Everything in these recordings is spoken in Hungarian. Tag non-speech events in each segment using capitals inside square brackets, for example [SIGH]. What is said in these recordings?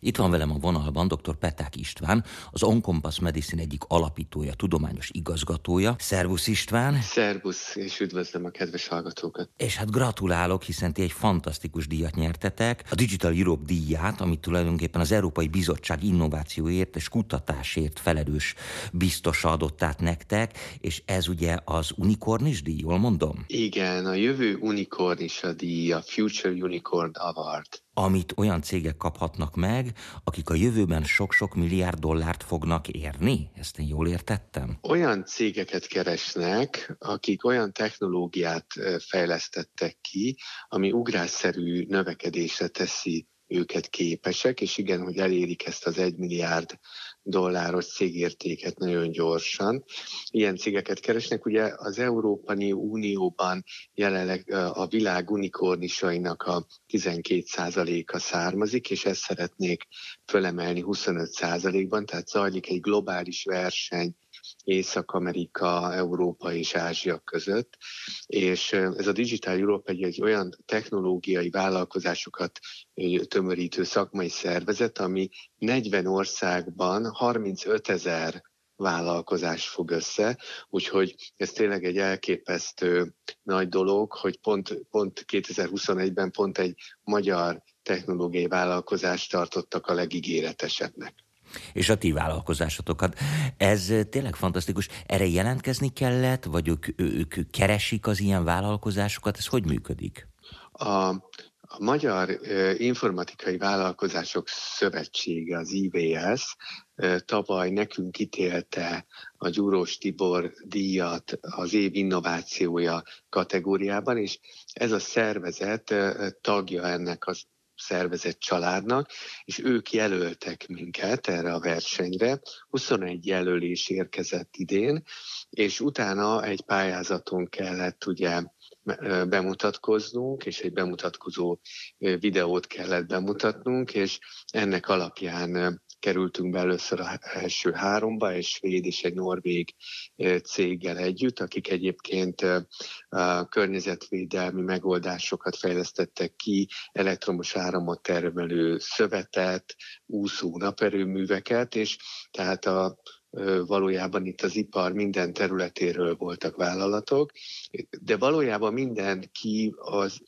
Itt van velem a vonalban dr. Peták István, az Oncompass Medicine egyik alapítója, tudományos igazgatója. Szervusz István! Szervusz, és üdvözlöm a kedves hallgatókat! És hát gratulálok, hiszen ti egy fantasztikus díjat nyertetek, a Digital Europe díját, amit tulajdonképpen az Európai Bizottság innovációért és kutatásért felelős biztosa adott át nektek, és ez ugye az unikornis díj, jól mondom? Igen, a jövő unikornis a díj, a Future Unicorn Award amit olyan cégek kaphatnak meg, akik a jövőben sok-sok milliárd dollárt fognak érni? Ezt én jól értettem? Olyan cégeket keresnek, akik olyan technológiát fejlesztettek ki, ami ugrásszerű növekedésre teszi őket képesek, és igen, hogy elérik ezt az egy milliárd dolláros cégértéket nagyon gyorsan. Ilyen cégeket keresnek. Ugye az Európai Unióban jelenleg a világ unikornisainak a 12%-a származik, és ezt szeretnék fölemelni 25%-ban, tehát zajlik egy globális verseny Észak-Amerika, Európa és Ázsia között, és ez a Digital Europe egy, egy olyan technológiai vállalkozásokat tömörítő szakmai szervezet, ami 40 országban 35 ezer vállalkozás fog össze, úgyhogy ez tényleg egy elképesztő nagy dolog, hogy pont, pont 2021-ben pont egy magyar technológiai vállalkozást tartottak a legígéretesebbnek és a ti vállalkozásotokat. Ez tényleg fantasztikus. Erre jelentkezni kellett, vagy ők, ők keresik az ilyen vállalkozásokat? Ez hogy működik? A, a Magyar Informatikai Vállalkozások Szövetsége, az IVS, tavaly nekünk ítélte a Gyúrós Tibor díjat az év innovációja kategóriában, és ez a szervezet tagja ennek az szervezett családnak, és ők jelöltek minket erre a versenyre. 21 jelölés érkezett idén, és utána egy pályázaton kellett ugye bemutatkoznunk, és egy bemutatkozó videót kellett bemutatnunk, és ennek alapján kerültünk be először a első háromba, egy svéd és egy norvég céggel együtt, akik egyébként környezetvédelmi megoldásokat fejlesztettek ki, elektromos áramot termelő szövetet, úszó naperőműveket, és tehát a valójában itt az ipar minden területéről voltak vállalatok, de valójában mindenki az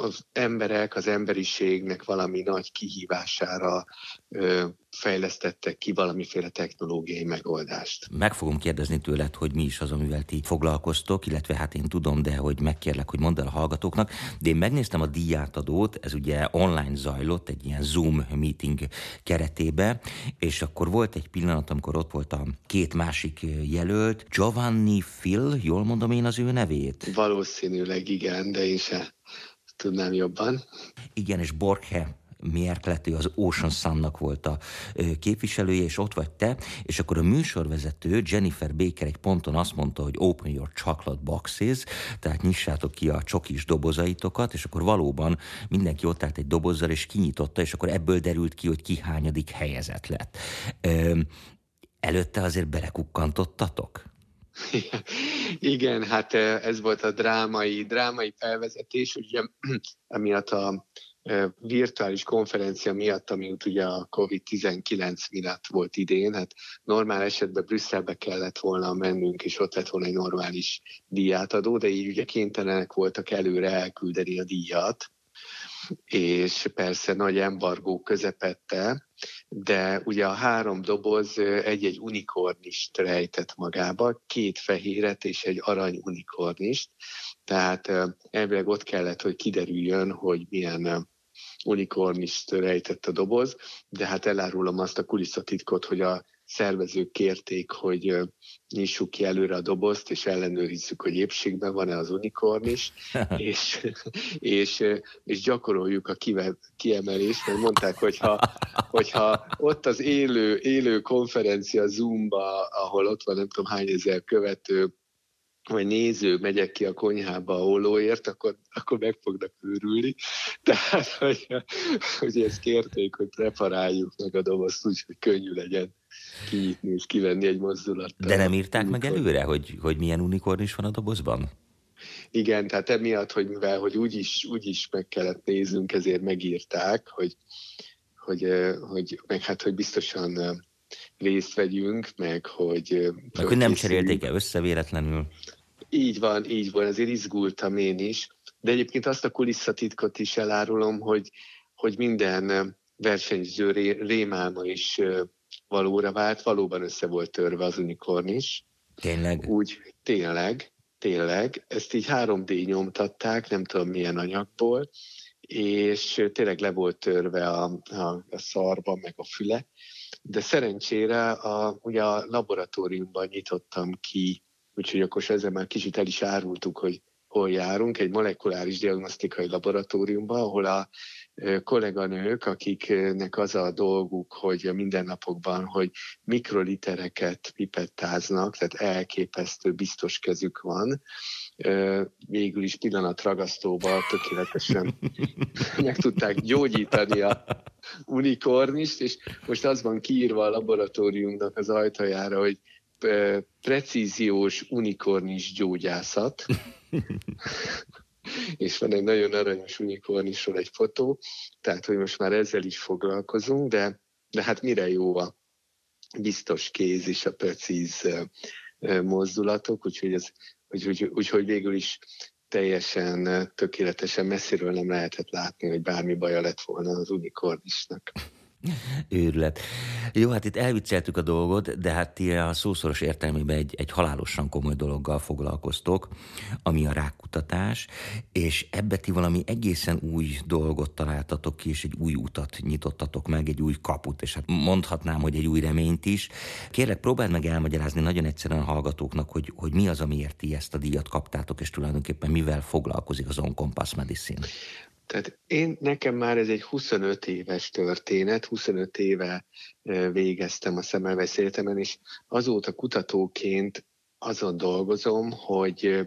az emberek, az emberiségnek valami nagy kihívására ö, fejlesztettek ki valamiféle technológiai megoldást. Meg fogom kérdezni tőled, hogy mi is az, amivel ti foglalkoztok, illetve hát én tudom, de hogy megkérlek, hogy mondd el a hallgatóknak. De én megnéztem a díjátadót, ez ugye online zajlott, egy ilyen Zoom meeting keretébe, és akkor volt egy pillanat, amikor ott volt a két másik jelölt, Giovanni Phil, jól mondom én az ő nevét? Valószínűleg igen, de én se tudnám jobban. Igen, és Borche Mérklető, az Ocean Sun-nak volt a képviselője, és ott vagy te, és akkor a műsorvezető Jennifer Baker egy ponton azt mondta, hogy open your chocolate boxes, tehát nyissátok ki a csokis dobozaitokat, és akkor valóban mindenki ott állt egy dobozzal, és kinyitotta, és akkor ebből derült ki, hogy ki hányadik helyezett lett. Előtte azért belekukkantottatok? [LAUGHS] Igen, hát ez volt a drámai, drámai felvezetés, ugye [CLEARS THROAT] emiatt a virtuális konferencia miatt, ami ugye a COVID-19 miatt volt idén, hát normál esetben Brüsszelbe kellett volna mennünk, és ott lett volna egy normális díjátadó, de így ugye kénytelenek voltak előre elküldeni a díjat, és persze nagy embargó közepette, de ugye a három doboz egy-egy unikornist rejtett magába, két fehéret és egy arany unikornist, tehát elvileg ott kellett, hogy kiderüljön, hogy milyen unikornist rejtett a doboz, de hát elárulom azt a kulisszatitkot, hogy a szervezők kérték, hogy nyissuk ki előre a dobozt, és ellenőrizzük, hogy épségben van-e az unikorn is, [LAUGHS] és, és, és gyakoroljuk a kive, kiemelést, mert mondták, hogyha, hogyha ott az élő, élő konferencia Zoomba, ahol ott van nem tudom hány ezer követő, vagy néző, megyek ki a konyhába a ollóért, akkor, akkor meg fognak őrülni. Tehát, hogy, hogy ezt kérték, hogy preparáljuk meg a dobozt úgy, hogy könnyű legyen kinyitni és kivenni egy mozdulattal. De nem írták meg előre, hogy, hogy milyen unikorn is van a dobozban? Igen, tehát emiatt, hogy mivel hogy úgyis, úgyis meg kellett néznünk, ezért megírták, hogy hogy, hogy meg hát, hogy biztosan részt vegyünk, meg hogy... Meg hogy nem cserélték el össze véletlenül. Így van, így van, azért izgultam én is. De egyébként azt a kulisszatitkot is elárulom, hogy, hogy minden versenyző ré, rémálma is valóra vált, valóban össze volt törve az unikorn is. Tényleg? Úgy, tényleg, tényleg. Ezt így 3D nyomtatták, nem tudom milyen anyagból, és tényleg le volt törve a, a, a szarba, meg a füle. De szerencsére a, ugye a laboratóriumban nyitottam ki, úgyhogy akkor ezzel már kicsit el is árultuk, hogy hol járunk, egy molekuláris diagnosztikai laboratóriumban, ahol a kolléganők, akiknek az a dolguk, hogy a mindennapokban, hogy mikrolitereket pipettáznak, tehát elképesztő biztos kezük van, végül is pillanatragasztóval tökéletesen [LAUGHS] meg tudták gyógyítani a unikornist, és most az van kiírva a laboratóriumnak az ajtajára, hogy precíziós unikornis gyógyászat, [LAUGHS] és van egy nagyon aranyos unikornisról egy fotó, tehát hogy most már ezzel is foglalkozunk, de, de hát mire jó a biztos kéz és a precíz mozdulatok, úgyhogy, ez, úgyhogy, úgyhogy végül is teljesen tökéletesen messziről nem lehetett látni, hogy bármi baja lett volna az unikornisnak. [LAUGHS] Őrület. Jó, hát itt elvicceltük a dolgot, de hát ti a szószoros értelmében egy, egy halálosan komoly dologgal foglalkoztok, ami a rákutatás, és ebbe ti valami egészen új dolgot találtatok ki, és egy új utat nyitottatok meg, egy új kaput, és hát mondhatnám, hogy egy új reményt is. Kérlek, próbáld meg elmagyarázni nagyon egyszerűen a hallgatóknak, hogy, hogy mi az, amiért ti ezt a díjat kaptátok, és tulajdonképpen mivel foglalkozik az On Compass Medicine. Tehát én, nekem már ez egy 25 éves történet, 25 éve végeztem a Szemelweis Egyetemen, és azóta kutatóként azon dolgozom, hogy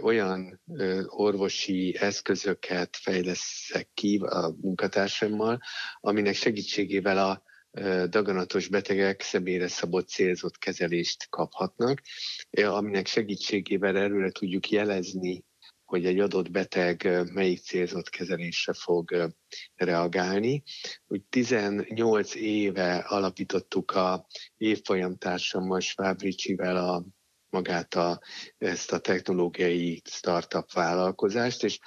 olyan orvosi eszközöket fejleszek ki a munkatársammal, aminek segítségével a daganatos betegek személyre szabott célzott kezelést kaphatnak, aminek segítségével előre tudjuk jelezni hogy egy adott beteg melyik célzott kezelésre fog reagálni. Úgy 18 éve alapítottuk a évfolyamtársammal, Schwab Ricsivel a magát a, ezt a technológiai startup vállalkozást, és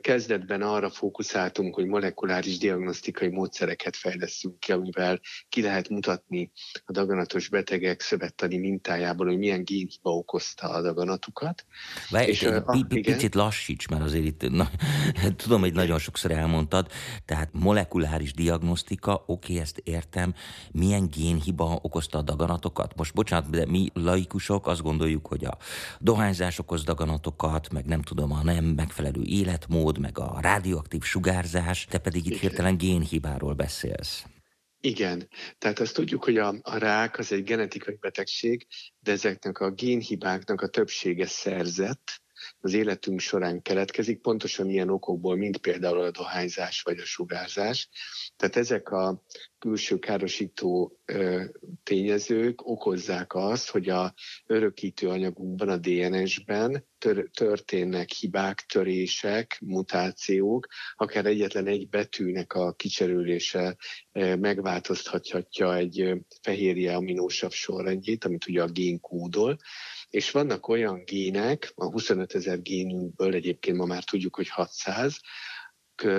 kezdetben arra fókuszáltunk, hogy molekuláris diagnosztikai módszereket fejlesztünk ki, amivel ki lehet mutatni a daganatos betegek szövettani mintájából, hogy milyen génhiba okozta a daganatukat. Várj, és, egy uh, picit lassíts, mert azért itt, na, [LAUGHS] tudom, hogy nagyon sokszor elmondtad, tehát molekuláris diagnosztika, oké, ezt értem, milyen génhiba okozta a daganatokat? Most bocsánat, de mi laikusok azt gondoljuk, hogy a dohányzás okoz daganatokat, meg nem tudom, a nem megfelelő élet életmód, meg a radioaktív sugárzás, te pedig itt hirtelen génhibáról beszélsz. Igen, tehát azt tudjuk, hogy a, a rák az egy genetikai betegség, de ezeknek a génhibáknak a többsége szerzett, az életünk során keletkezik, pontosan ilyen okokból, mint például a dohányzás vagy a sugárzás. Tehát ezek a külső károsító tényezők okozzák azt, hogy a örökítő anyagunkban, a DNS-ben tör, történnek hibák, törések, mutációk, akár egyetlen egy betűnek a kicserülése megváltoztathatja egy fehérje aminósav sorrendjét, amit ugye a gén kódol, és vannak olyan gének, a 25 ezer génünkből egyébként ma már tudjuk, hogy 600,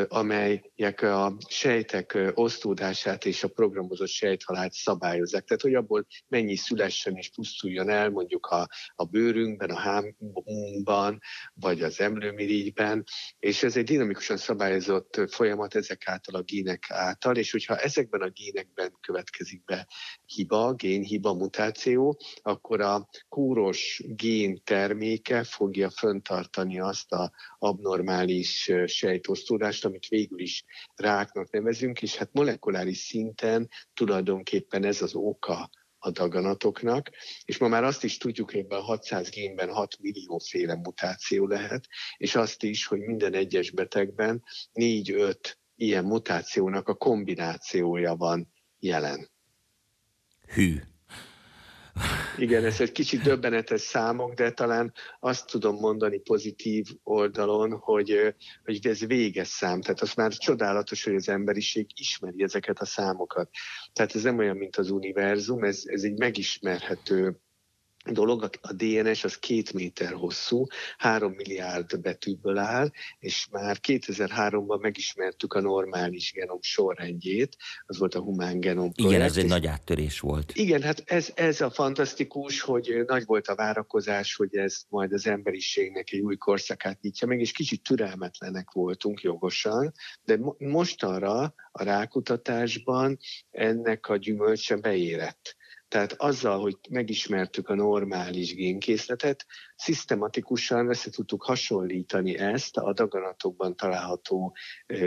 amelyek a sejtek osztódását és a programozott sejthalált szabályozzák. Tehát, hogy abból mennyi szülessen és pusztuljon el, mondjuk a, a bőrünkben, a hámunkban, vagy az emlőmirigyben, és ez egy dinamikusan szabályozott folyamat ezek által a gének által, és hogyha ezekben a génekben következik be hiba, génhiba, mutáció, akkor a kóros gén terméke fogja föntartani azt a abnormális sejtosztódást, megoldást, amit végül is ráknak nevezünk, és hát molekuláris szinten tulajdonképpen ez az oka a daganatoknak, és ma már azt is tudjuk, hogy ebben a 600 génben 6 millióféle mutáció lehet, és azt is, hogy minden egyes betegben 4-5 ilyen mutációnak a kombinációja van jelen. Hű, Igen, ez egy kicsit döbbenetes számok, de talán azt tudom mondani pozitív oldalon, hogy, hogy ez véges szám. Tehát az már csodálatos, hogy az emberiség ismeri ezeket a számokat. Tehát ez nem olyan, mint az univerzum, ez, ez egy megismerhető dolog, a DNS az két méter hosszú, három milliárd betűből áll, és már 2003-ban megismertük a normális genom sorrendjét, az volt a humán genom projekt. Igen, ez egy nagy áttörés volt. Igen, hát ez, ez a fantasztikus, hogy nagy volt a várakozás, hogy ez majd az emberiségnek egy új korszakát nyitja meg, és kicsit türelmetlenek voltunk jogosan, de mostanra a rákutatásban ennek a gyümölcse beérett tehát azzal, hogy megismertük a normális génkészletet, szisztematikusan össze tudtuk hasonlítani ezt a daganatokban található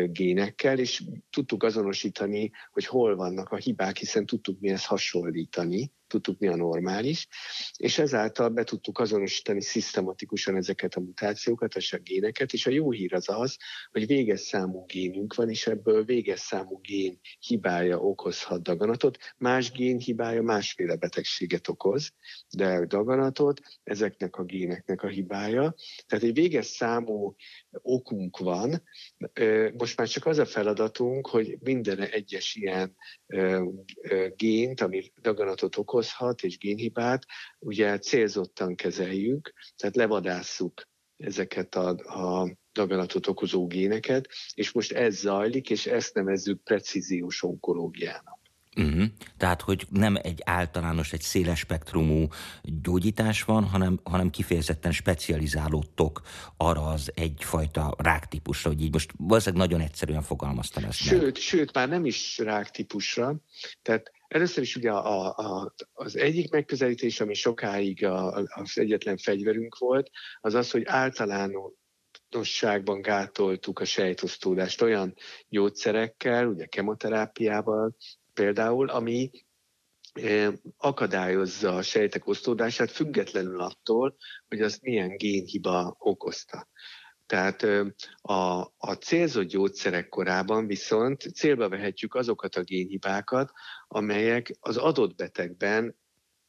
génekkel, és tudtuk azonosítani, hogy hol vannak a hibák, hiszen tudtuk mi ezt hasonlítani tudtuk mi a normális, és ezáltal be tudtuk azonosítani szisztematikusan ezeket a mutációkat, és a géneket, és a jó hír az az, hogy véges számú génünk van, és ebből véges számú gén hibája okozhat daganatot, más gén hibája másféle betegséget okoz, de daganatot ezeknek a géneknek a hibája. Tehát egy véges számú okunk van, most már csak az a feladatunk, hogy minden egyes ilyen gént, ami daganatot okozhat, és génhibát, ugye célzottan kezeljük, tehát levadásszuk ezeket a, a daganatot okozó géneket, és most ez zajlik, és ezt nevezzük precíziós onkológiának. Uh-huh. Tehát, hogy nem egy általános, egy széles spektrumú gyógyítás van, hanem, hanem kifejezetten specializálódtok arra az egyfajta ráktípusra, hogy így most valószínűleg nagyon egyszerűen fogalmaztam ezt. Sőt, meg. sőt, már nem is ráktípusra. Tehát Először is ugye a, a, az egyik megközelítés, ami sokáig a, az egyetlen fegyverünk volt, az az, hogy általánosságban gátoltuk a sejtosztódást olyan gyógyszerekkel, ugye kemoterápiával, például, ami akadályozza a sejtek osztódását függetlenül attól, hogy az milyen génhiba okozta. Tehát a, a célzott gyógyszerek korában viszont célba vehetjük azokat a génhibákat, amelyek az adott betegben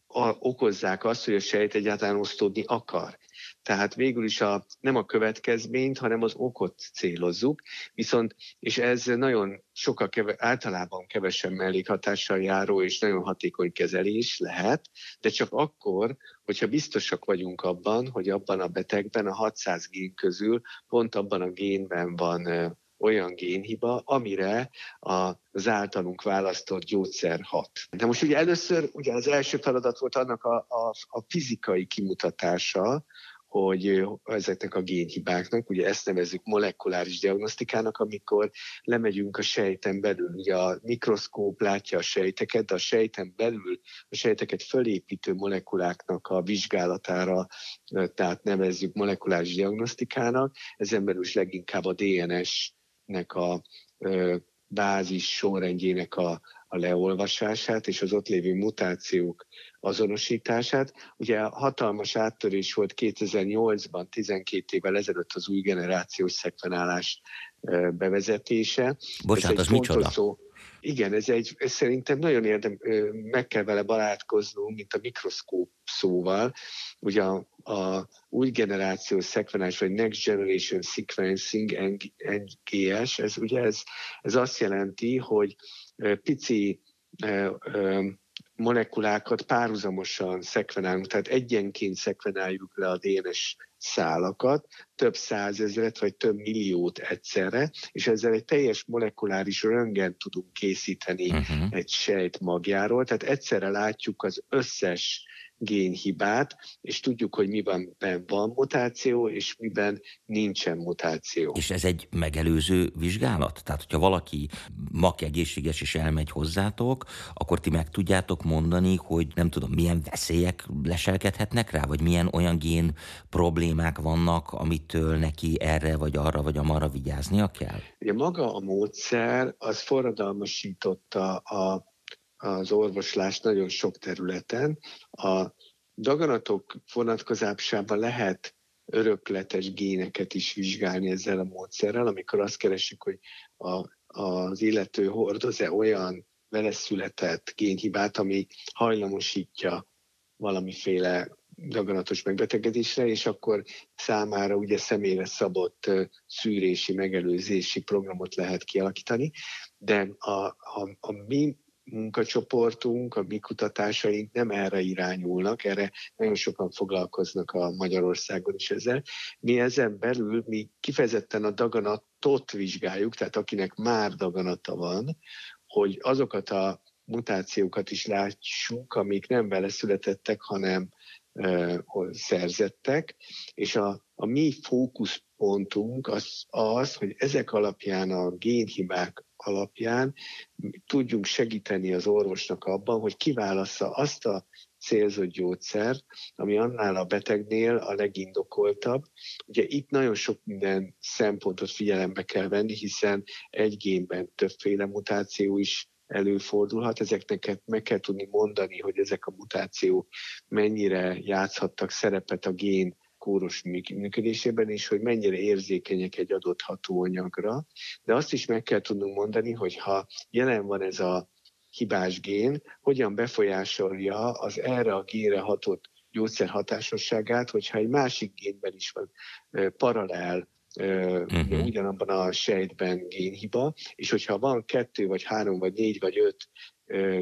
a, okozzák azt, hogy a sejt egyáltalán osztódni akar. Tehát végül is a, nem a következményt, hanem az okot célozzuk, viszont, és ez nagyon sokkal keve, általában kevesen mellékhatással járó és nagyon hatékony kezelés lehet, de csak akkor, hogyha biztosak vagyunk abban, hogy abban a betegben a 600 gén közül pont abban a génben van olyan génhiba, amire az általunk választott gyógyszer hat. De most ugye először ugye az első feladat volt annak a, a, a fizikai kimutatása, hogy ezeknek a génhibáknak, ugye ezt nevezzük molekuláris diagnosztikának, amikor lemegyünk a sejten belül, ugye a mikroszkóp látja a sejteket, de a sejten belül a sejteket fölépítő molekuláknak a vizsgálatára, tehát nevezzük molekuláris diagnosztikának, ezen belül is leginkább a DNS-nek a bázis sorrendjének a, a leolvasását és az ott lévő mutációk azonosítását. Ugye hatalmas áttörés volt 2008-ban, 12 évvel ezelőtt az új generációs szekvenálás bevezetése. Bocsánat, az micsoda? Szó. Igen, ez, egy, ez szerintem nagyon érdem, meg kell vele barátkoznunk, mint a mikroszkóp szóval. Ugye a, a új generációs szekvenálás, vagy Next Generation Sequencing, NGS, ez ugye ez, ez azt jelenti, hogy pici molekulákat párhuzamosan szekvenálunk, tehát egyenként szekvenáljuk le a DNS szálakat, több százezret vagy több milliót egyszerre, és ezzel egy teljes molekuláris röngen tudunk készíteni uh-huh. egy sejt magjáról, tehát egyszerre látjuk az összes génhibát, és tudjuk, hogy miben van mutáció, és miben nincsen mutáció. És ez egy megelőző vizsgálat? Tehát, hogyha valaki mak egészséges és elmegy hozzátok, akkor ti meg tudjátok mondani, hogy nem tudom, milyen veszélyek leselkedhetnek rá, vagy milyen olyan gén problémák vannak, amitől neki erre, vagy arra, vagy amarra vigyáznia kell? Ugye maga a módszer az forradalmasította a az orvoslás nagyon sok területen. A daganatok vonatkozásában lehet örökletes géneket is vizsgálni ezzel a módszerrel, amikor azt keresik, hogy a, az illető hordoz-e olyan vele született génhibát, ami hajlamosítja valamiféle daganatos megbetegedésre, és akkor számára ugye személyre szabott szűrési, megelőzési programot lehet kialakítani, de a, a, a mi munkacsoportunk, a mi kutatásaink nem erre irányulnak, erre nagyon sokan foglalkoznak a Magyarországon is ezzel. Mi ezen belül, mi kifejezetten a daganatot vizsgáljuk, tehát akinek már daganata van, hogy azokat a mutációkat is látsuk, amik nem vele születettek, hanem szerzettek, és a, a mi fókuszpontunk az, az, hogy ezek alapján, a génhibák alapján tudjunk segíteni az orvosnak abban, hogy kiválassza azt a célzott gyógyszert, ami annál a betegnél a legindokoltabb. Ugye itt nagyon sok minden szempontot figyelembe kell venni, hiszen egy génben többféle mutáció is előfordulhat. Ezeknek meg kell tudni mondani, hogy ezek a mutációk mennyire játszhattak szerepet a gén kóros működésében, és hogy mennyire érzékenyek egy adott hatóanyagra. De azt is meg kell tudnunk mondani, hogy ha jelen van ez a hibás gén, hogyan befolyásolja az erre a génre hatott gyógyszer hatásosságát, hogyha egy másik génben is van paralel uh-huh. ugyanabban a sejtben génhiba, és hogyha van kettő, vagy három, vagy négy, vagy öt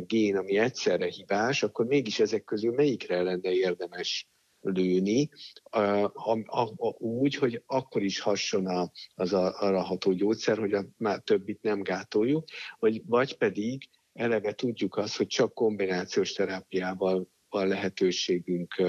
gén, ami egyszerre hibás, akkor mégis ezek közül melyikre lenne érdemes lőni, a, a, a, úgy, hogy akkor is hasson a, az a, arra ható gyógyszer, hogy a már többit nem gátoljuk, vagy, vagy pedig eleve tudjuk azt, hogy csak kombinációs terápiával van lehetőségünk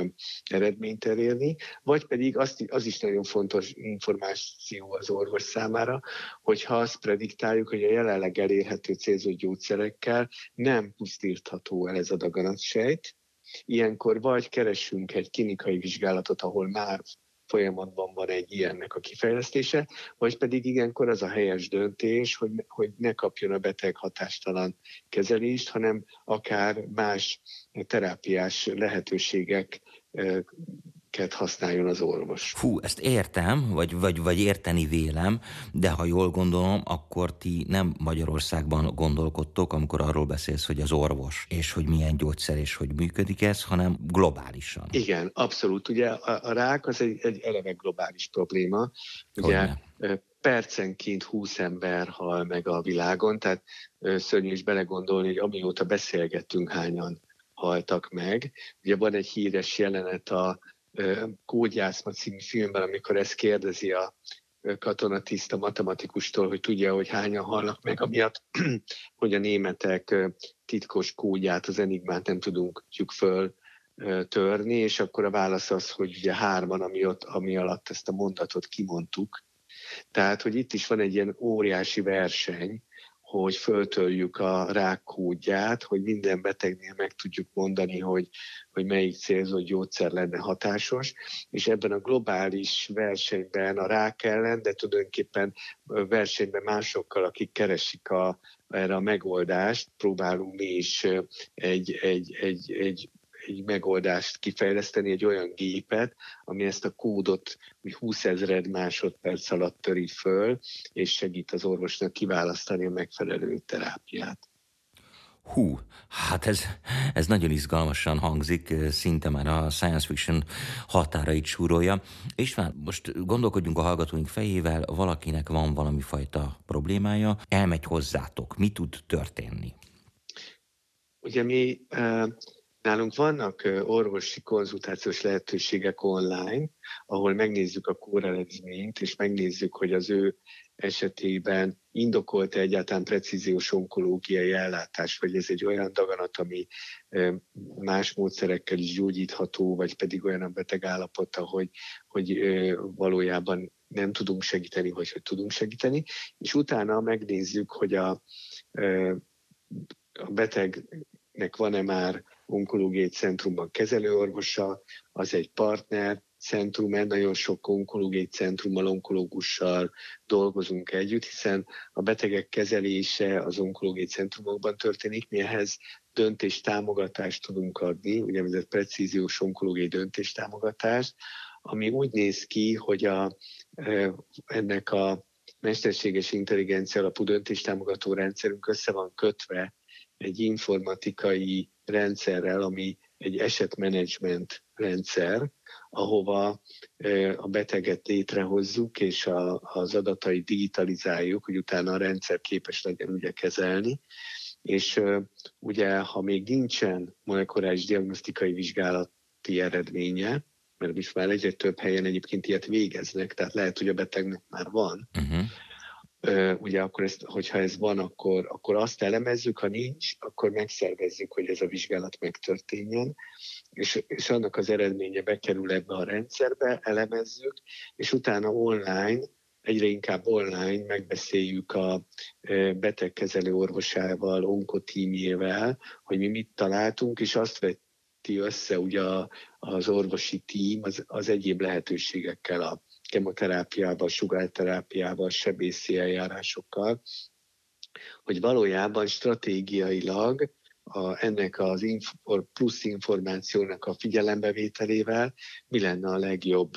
eredményt elérni, vagy pedig azt, az is nagyon fontos információ az orvos számára, hogyha azt prediktáljuk, hogy a jelenleg elérhető célzott gyógyszerekkel nem pusztítható el ez a daganatsejt, ilyenkor vagy keresünk egy klinikai vizsgálatot, ahol már folyamatban van egy ilyennek a kifejlesztése, vagy pedig ilyenkor az a helyes döntés, hogy, hogy ne kapjon a beteg hatástalan kezelést, hanem akár más terápiás lehetőségek használjon az orvos. Fú, ezt értem, vagy, vagy, vagy érteni vélem, de ha jól gondolom, akkor ti nem Magyarországban gondolkodtok, amikor arról beszélsz, hogy az orvos, és hogy milyen gyógyszer, és hogy működik ez, hanem globálisan. Igen, abszolút. Ugye a, a rák az egy, egy eleve globális probléma. Ugye Hogyne? percenként 20 ember hal meg a világon, tehát szörnyű is belegondolni, hogy amióta beszélgettünk, hányan haltak meg. Ugye van egy híres jelenet a Kódjászma című filmben, amikor ezt kérdezi a katonatiszt a matematikustól, hogy tudja, hogy hányan halnak meg, amiatt, [CLEARS THROAT] hogy a németek titkos kódját, az enigmát nem tudunk föl törni, és akkor a válasz az, hogy ugye hárman, ami, ott, ami alatt ezt a mondatot kimondtuk. Tehát, hogy itt is van egy ilyen óriási verseny, hogy föltöljük a rák kódját, hogy minden betegnél meg tudjuk mondani, hogy, hogy melyik célzott gyógyszer lenne hatásos, és ebben a globális versenyben a rák ellen, de tulajdonképpen versenyben másokkal, akik keresik a, erre a megoldást, próbálunk mi is egy, egy, egy, egy egy megoldást kifejleszteni, egy olyan gépet, ami ezt a kódot 20 ezered másodperc alatt töri föl, és segít az orvosnak kiválasztani a megfelelő terápiát. Hú, hát ez, ez nagyon izgalmasan hangzik, szinte már a science fiction határait súrolja. És már most gondolkodjunk a hallgatóink fejével, valakinek van valami fajta problémája, elmegy hozzátok, mi tud történni? Ugye mi Nálunk vannak orvosi konzultációs lehetőségek online, ahol megnézzük a kórelezményt, és megnézzük, hogy az ő esetében indokolt -e egyáltalán precíziós onkológiai ellátás, vagy ez egy olyan daganat, ami más módszerekkel is gyógyítható, vagy pedig olyan a beteg állapota, hogy, hogy valójában nem tudunk segíteni, vagy hogy tudunk segíteni, és utána megnézzük, hogy a, a betegnek van-e már onkológiai centrumban kezelőorvosa, az egy partner, centrum, nagyon sok onkológiai centrummal, onkológussal dolgozunk együtt, hiszen a betegek kezelése az onkológiai centrumokban történik, mi ehhez döntéstámogatást tudunk adni, úgynevezett precíziós onkológiai döntéstámogatást, ami úgy néz ki, hogy a, ennek a mesterséges intelligencia alapú döntéstámogató rendszerünk össze van kötve egy informatikai rendszerrel, ami egy esetmenedzsment rendszer, ahova a beteget létrehozzuk, és a, az adatai digitalizáljuk, hogy utána a rendszer képes legyen ugye kezelni. És ugye, ha még nincsen molekuláris diagnosztikai vizsgálati eredménye, mert most már egyre több helyen egyébként ilyet végeznek, tehát lehet, hogy a betegnek már van, uh-huh ugye akkor ezt, hogyha ez van, akkor, akkor azt elemezzük, ha nincs, akkor megszervezzük, hogy ez a vizsgálat megtörténjen, és, és annak az eredménye bekerül ebbe a rendszerbe, elemezzük, és utána online, egyre inkább online megbeszéljük a betegkezelő orvosával, onkotímjével, hogy mi mit találtunk, és azt vetti össze ugye az orvosi tím az, az egyéb lehetőségekkel a kemoterápiával, sugárterápiával, sebészi eljárásokkal, hogy valójában stratégiailag a, ennek az infor, plusz információnak a figyelembevételével mi lenne a legjobb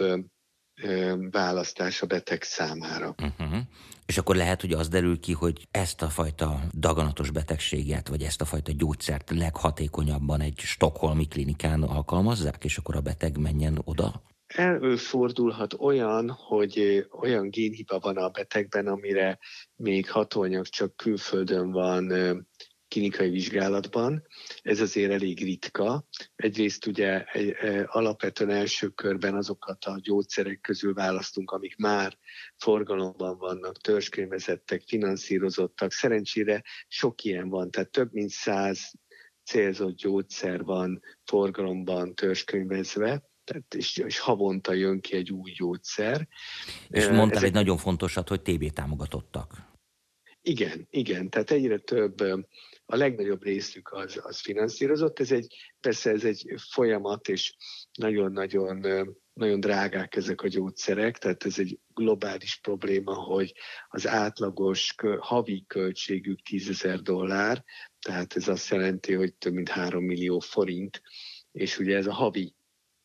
választás a beteg számára. Uh-huh. És akkor lehet, hogy az derül ki, hogy ezt a fajta daganatos betegséget, vagy ezt a fajta gyógyszert leghatékonyabban egy stokholmi klinikán alkalmazzák, és akkor a beteg menjen oda? Előfordulhat olyan, hogy olyan génhiba van a betegben, amire még hatóanyag csak külföldön van klinikai vizsgálatban. Ez azért elég ritka. Egyrészt ugye alapvetően első körben azokat a gyógyszerek közül választunk, amik már forgalomban vannak, törzskönyvezettek, finanszírozottak. Szerencsére sok ilyen van, tehát több mint száz célzott gyógyszer van forgalomban törzskönyvezve tehát és, és havonta jön ki egy új gyógyszer. És mondtál Ezek... egy nagyon fontosat, hogy TB támogatottak. Igen, igen, tehát egyre több, a legnagyobb részük az, az finanszírozott. Ez egy, persze ez egy folyamat, és nagyon-nagyon nagyon drágák ezek a gyógyszerek, tehát ez egy globális probléma, hogy az átlagos havi költségük 10 ezer dollár, tehát ez azt jelenti, hogy több mint 3 millió forint, és ugye ez a havi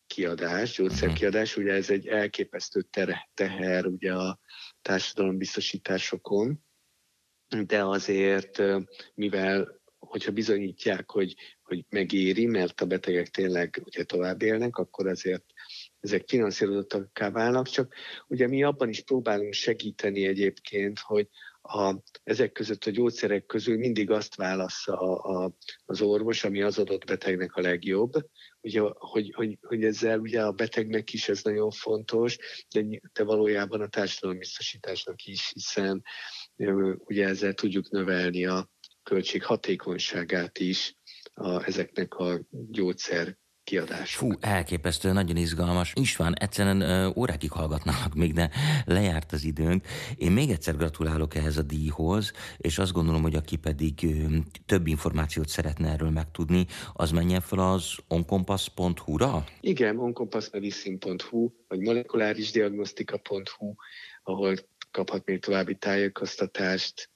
kiadás, gyógyszerkiadás, ugye ez egy elképesztő teher ugye a társadalombiztosításokon, de azért, mivel hogyha bizonyítják, hogy, hogy megéri, mert a betegek tényleg ugye tovább élnek, akkor azért ezek finanszírozottakká válnak, csak ugye mi abban is próbálunk segíteni egyébként, hogy a, ezek között a gyógyszerek közül mindig azt válassza a, a, az orvos, ami az adott betegnek a legjobb, ugye, hogy, hogy, hogy ezzel ugye a betegnek is ez nagyon fontos, de, de valójában a társadalombiztosításnak is, hiszen ugye ezzel tudjuk növelni a költség hatékonyságát is a, ezeknek a gyógyszer kiadások. Fú, elképesztő, nagyon izgalmas. István, egyszerűen ö, órákig hallgatnának még, de lejárt az időnk. Én még egyszer gratulálok ehhez a díjhoz, és azt gondolom, hogy aki pedig ö, több információt szeretne erről megtudni, az menjen fel az onkompass.hu-ra? Igen, onkompassmedicine.hu, vagy molekulárisdiagnosztika.hu, ahol kaphat még további tájékoztatást,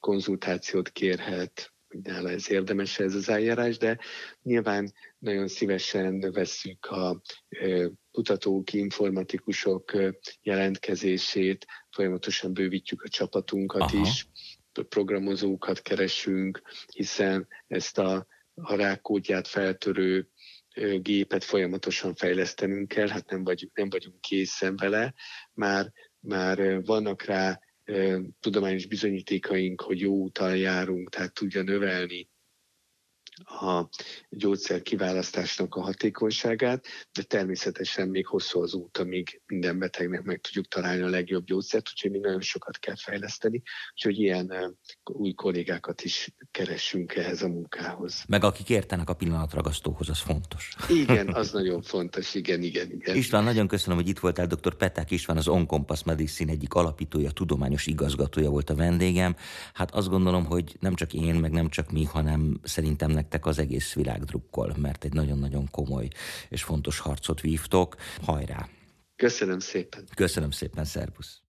konzultációt kérhet, hogy nála ez érdemes ez az eljárás, de nyilván nagyon szívesen vesszük a kutatók, informatikusok jelentkezését, folyamatosan bővítjük a csapatunkat Aha. is, programozókat keresünk, hiszen ezt a, a rákódját feltörő gépet folyamatosan fejlesztenünk kell, hát nem, vagy, nem vagyunk készen vele, már, már vannak rá tudományos bizonyítékaink, hogy jó úton járunk, tehát tudja növelni a gyógyszer kiválasztásnak a hatékonyságát, de természetesen még hosszú az út, amíg minden betegnek meg tudjuk találni a legjobb gyógyszert, úgyhogy még nagyon sokat kell fejleszteni, úgyhogy ilyen új kollégákat is keressünk ehhez a munkához. Meg akik értenek a pillanatragasztóhoz, az fontos. Igen, az [LAUGHS] nagyon fontos, igen, igen, igen. István, nagyon köszönöm, hogy itt voltál, dr. Peták István, az Onkompass Medicine egyik alapítója, tudományos igazgatója volt a vendégem. Hát azt gondolom, hogy nem csak én, meg nem csak mi, hanem szerintem nektek az egész világ drukkol, mert egy nagyon-nagyon komoly és fontos harcot vívtok. Hajrá! Köszönöm szépen! Köszönöm szépen, szervusz!